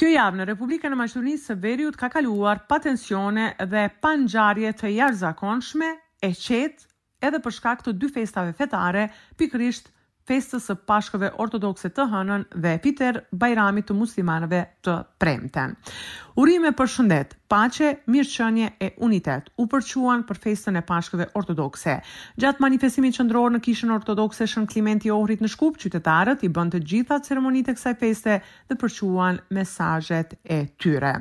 Kjo javë në Republikën e Maqedonisë së Veriut ka kaluar pa tensione dhe pa ngjarje të jashtëzakonshme, e qetë, edhe për shkak të dy festave fetare, pikërisht festës së Pashkëve Ortodokse të hënën dhe Fiter Bajramit të muslimanëve të premten. Urime për shëndet, paqe, mirëqenie e unitet u përçuan për festën e Pashkëve Ortodokse. Gjatë manifestimit qendror në Kishën Ortodokse Shën Klimenti i Ohrit në Shkup, qytetarët i bënë të gjitha ceremonitë e kësaj feste dhe përçuan mesazhet e tyre.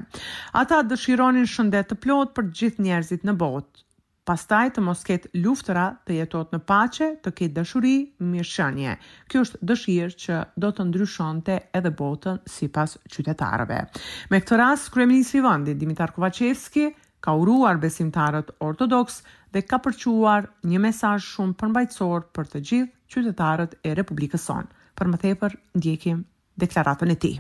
Ata dëshironin shëndet të plotë për gjithë njerëzit në botë, Pastaj të mos ketë luftëra, të jetohet në paqe, të ketë dashuri, mirëqenie. Kjo është dëshirë që do të ndryshonte edhe botën, sipas qytetarëve. Me këtë rast, kryeministri i vendit, Dimitar Kovaçevski, ka uruar besimtarët ortodoksë dhe ka përçuar një mesazh shumë përmbajtësor për të gjithë qytetarët e Republikës sonë. Për më tepër, ndjekim deklaratën e tij.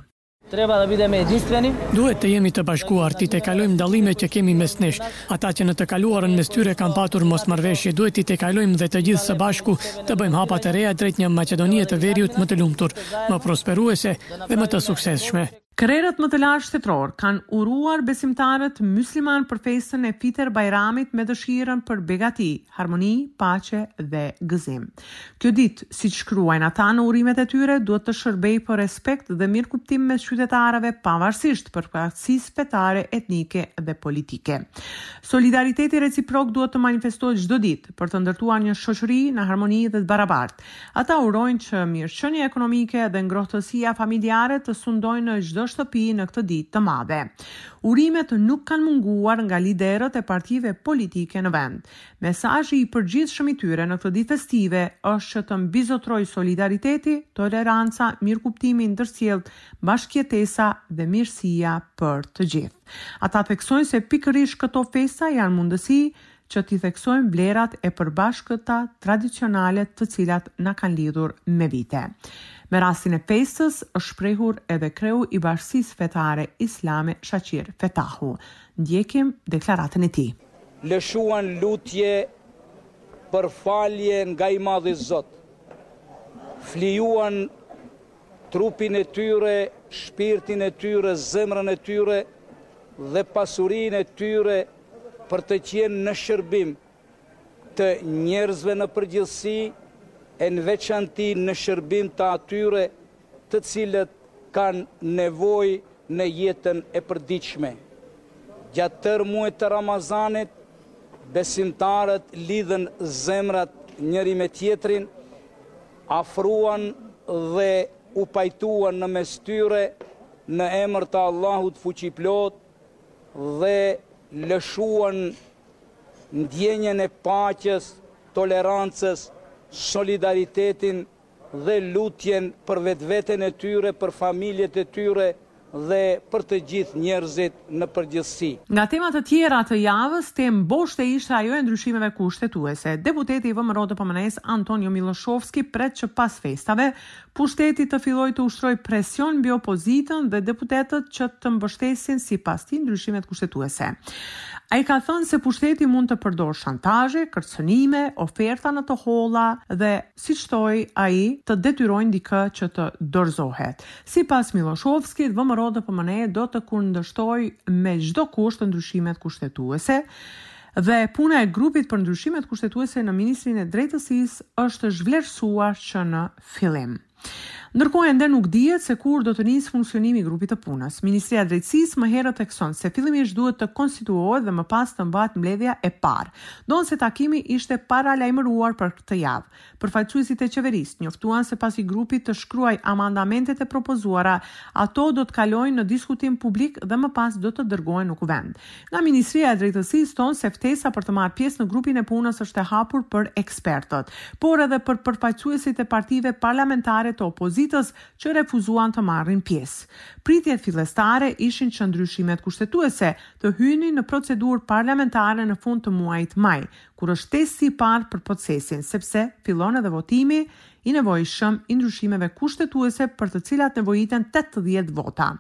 Treba da bidem edinstveni. Duhet të jemi të bashkuar, t'i tejkalojmë dallimet që kemi mes nesh. Ata që në të kaluarën mes tyre kanë patur mosmarrëveshje, duhet t'i tejkalojmë dhe të gjithë së bashku të bëjmë hapa të reja drejt një Maqedonie të Veriut më të lumtur, më prosperuese dhe më të suksesshme. Krerët më të lartë shtetërorë kanë uruar besimtarët myslimanë për festën e Fiter Bajramit me dëshirën për begati, harmoni, paqe dhe gëzim. Kjo ditë, siç shkruajnë ata në urimet e tyre, duhet të shërbejë për respekt dhe mirëkuptim mes qytetarëve pavarësisht përkatësisë fetare, etnike dhe politike. Solidariteti reciprok duhet të manifestohet çdo ditë, për të ndërtuar një shoqëri në harmoni dhe të barabartë. Ata urojnë që mirëqenia ekonomike dhe ngrohtësia familjare të sundojnë në çdo shtëpi në këtë ditë të madhe. Urimet nuk kanë munguar nga liderët e partive politike në vend. Mesazhi i përgjithshëm i tyre në këtë ditë festive është që të mbizotërojë solidariteti, toleranca, mirëkuptimi i ndërsjelltë, bashkëjetesa dhe mirësia për të gjithë. Ata theksojnë se pikërisht këto festa janë mundësi që t'i theksojmë vlerat e përbashkëta tradicionale të cilat na kanë lidhur me vite. Me rastin e festës është shprehur edhe kreu i Bashkësisë Fetare Islame Shaqir Fetahu. Ndjekim deklaratën e tij. Lëshuan lutje për falje nga i Madhi Zot, flijuan trupin e tyre, shpirtin e tyre, zemrën e tyre dhe pasurinë e tyre për të qenë në shërbim të njerëzve në përgjithësi e në veçanti në shërbim të atyre të cilët kanë nevojë në jetën e përditshme. Gjatë tërë muajit të Ramazanit, besimtarët lidhën zemrat njëri me tjetrin, u afruan dhe u pajtuan në mes tyre në emër të Allahut Fuqiplotë dhe lëshuan ndjenjën e paqes, tolerancës, solidaritetin dhe lutjen për vetveten e tyre, për familjet e tyre dhe për të gjithë njerëzit në përgjithësi. Nga temat të tjera të javës, temë boshte ishte ajo e ndryshimeve kushtetuese. Deputeti i VMRO-DPMNE-së, Antonio Milloshovski pret që pas festave, pushteti të fillojë të ushtrojë presion mbi opozitën dhe deputetët që të mbështesin sipas tij ndryshimet kushtetuese. Ai ka thënë se pushteti mund të përdorë shantazhe, kërcënime, oferta në të holla dhe siç thotë ai, të detyrojnë dikë që të dorëzohet. Sipas Milloshovskit, VMRO-DPMNE do të kundërshtojë me çdo kusht ndryshimet kushtetuese dhe puna e Grupit për Ndryshimet Kushtetuese në Ministrinë e Drejtësisë është zhvlerësuar që në fillim. Ndërkohë ende nuk dihet se kur do të nisë funksionimi i grupit të punës. Ministria e Drejtësisë më herët thekson se fillimisht duhet të konstituohet dhe më pas të mbahet mbledhja e parë. Ndonëse takimi ishte paralajmëruar për këtë javë, përfaqësuesit e qeverisë njoftuan se pasi grupi të shkruajë amandamentet e propozuara, ato do të kalojnë në diskutim publik dhe më pas do të dërgohen në Kuvend. Nga Ministria e Drejtësisë thonë se ftesa për të marrë pjesë në grupin e punës është e hapur për ekspertët, por edhe për përfaqësuesit e partive parlamentare të opozitës që refuzuan të marrin pjesë. Pritjet fillestare ishin që ndryshimet kushtetuese të hyjnin në procedurë parlamentare në fund të muajit maj, kur është testi i parë për procesin, sepse fillon edhe votimi i nevojshëm i ndryshimeve kushtetuese për të cilat nevojiten tetëdhjetë vota.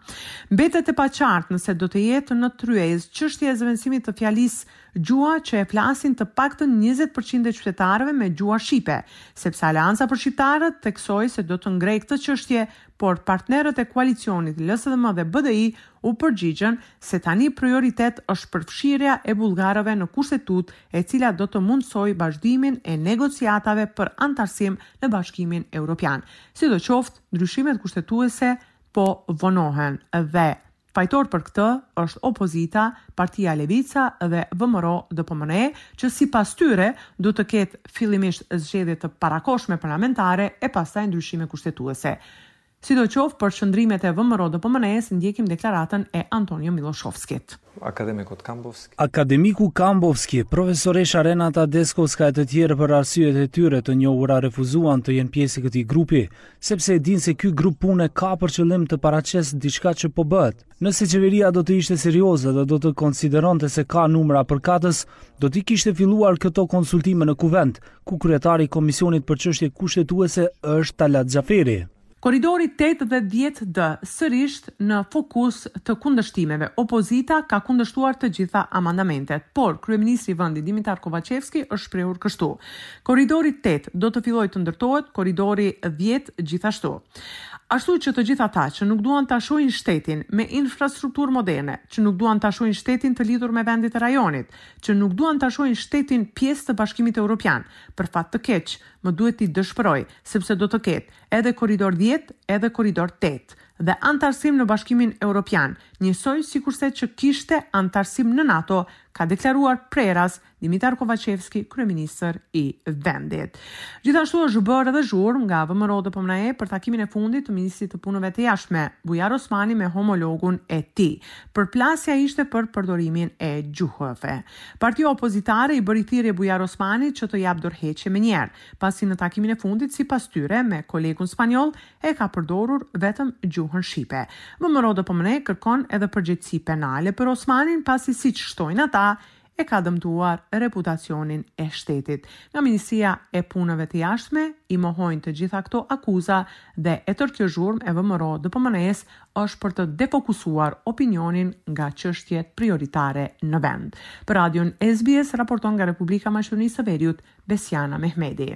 Mbetet e paqartë nëse do të jetë në tryezë çështja e zëvendësimit të fjalisë gjuha që e flasin të paktën njëzet për qind e qytetarëve me gjuha shqipe, sepse Aleanca për Shqiptarët theksoi se do të ngrejë këtë çështje por partnerët e koalicionit LSDM dhe BDI u përgjigjën se tani prioritet është përfshirja e bullgarëve në Kushtetutë e cila do të mundësojë vazhdimin e negociatave për anëtarësim në Bashkimin Europian. Sidoqoftë, ndryshimet kushtetuese po vonohen dhe Fajtor për këtë është opozita, partia Levica dhe VMRO-DPMNE, që sipas tyre duhet të ketë fillimisht zgjedhje të parakohshme parlamentare e pastaj ndryshime kushtetuese. Sidoqoftë, për qëndrimet e VMRO-DPMNE-së ndjekim deklaratën e Antonio Milloshovskit. Akademiku Kambovski, profesoresha Renata Deskovska e të tjerë për arsyet e tyre të njohura refuzuan të jenë pjesë e këtij grupi, sepse e dinë se ky grup pune ka për qëllim të paraqesë diçka që po bëhet. Nëse qeveria do të ishte serioze dhe do të konsideronte se ka numra përkatës, do t'i kishte filluar këto konsultime në Kuvend, ku kryetari i Komisionit për Çështje Kushtetuese është Talat Xhaferi. Korridori tetë dhe dhjetë D, sërisht në fokus të kundërshtimeve. Opozita ka kundërshtuar të gjitha amandamentet, por kryeministri i vendit Dimitar Kovaçevski është shprehur kështu, Korridori tetë do të fillojë të ndërtohet, korridori dhjetë gjithashtu. Ashtu që të gjithë ata që nuk duan ta shohin shtetin me infrastrukturë moderne, që nuk duan ta shohin shtetin të lidhur me vendet e rajonit, që nuk duan ta shohin shtetin pjesë të Bashkimit Europian, për fat të keq, më duhet t'i dëshpëroj, sepse do të ketë edhe korridor dhjetë, edhe korridor tetë. Dhe anëtarësim në Bashkimin Europian, njësoj sikurse që kishte anëtarësim në NATO, ka deklaruar prerazi Dimitar Kovaçevski, kryeministër i vendit. Gjithashtu është bërë edhe zhurmë nga VMRO DPMNE për takimin e fundit të ministrit të Punëve të Jashtme, Bujar Osmani me homologun e tij. Përplasja ishte për përdorimin e gjuhëve. Partia opozitare i bëri thirrje Bujar Osmanit që të japë dorëheqje menjëherë, pasi në takimin e fundit sipas tyre me kolegun spanjoll e ka përdorur vetëm gjuhën shqipe. VMRO DPMNE kërkon edhe përgjegjësi penale për Osmanin, pasi siç shtojnë ata, e ka dëmtuar reputacionin e shtetit. Nga Ministria e Punëve të Jashtme i mohojnë të gjitha këto akuza dhe e tërë kjo zhurmë e VMRO DPMNE-së është për të defokusuar opinionin nga çështjet prioritare në vend. Për Radion SBS raporton nga Republika e Maqedonisë së Veriut, Besiana Mehmedi.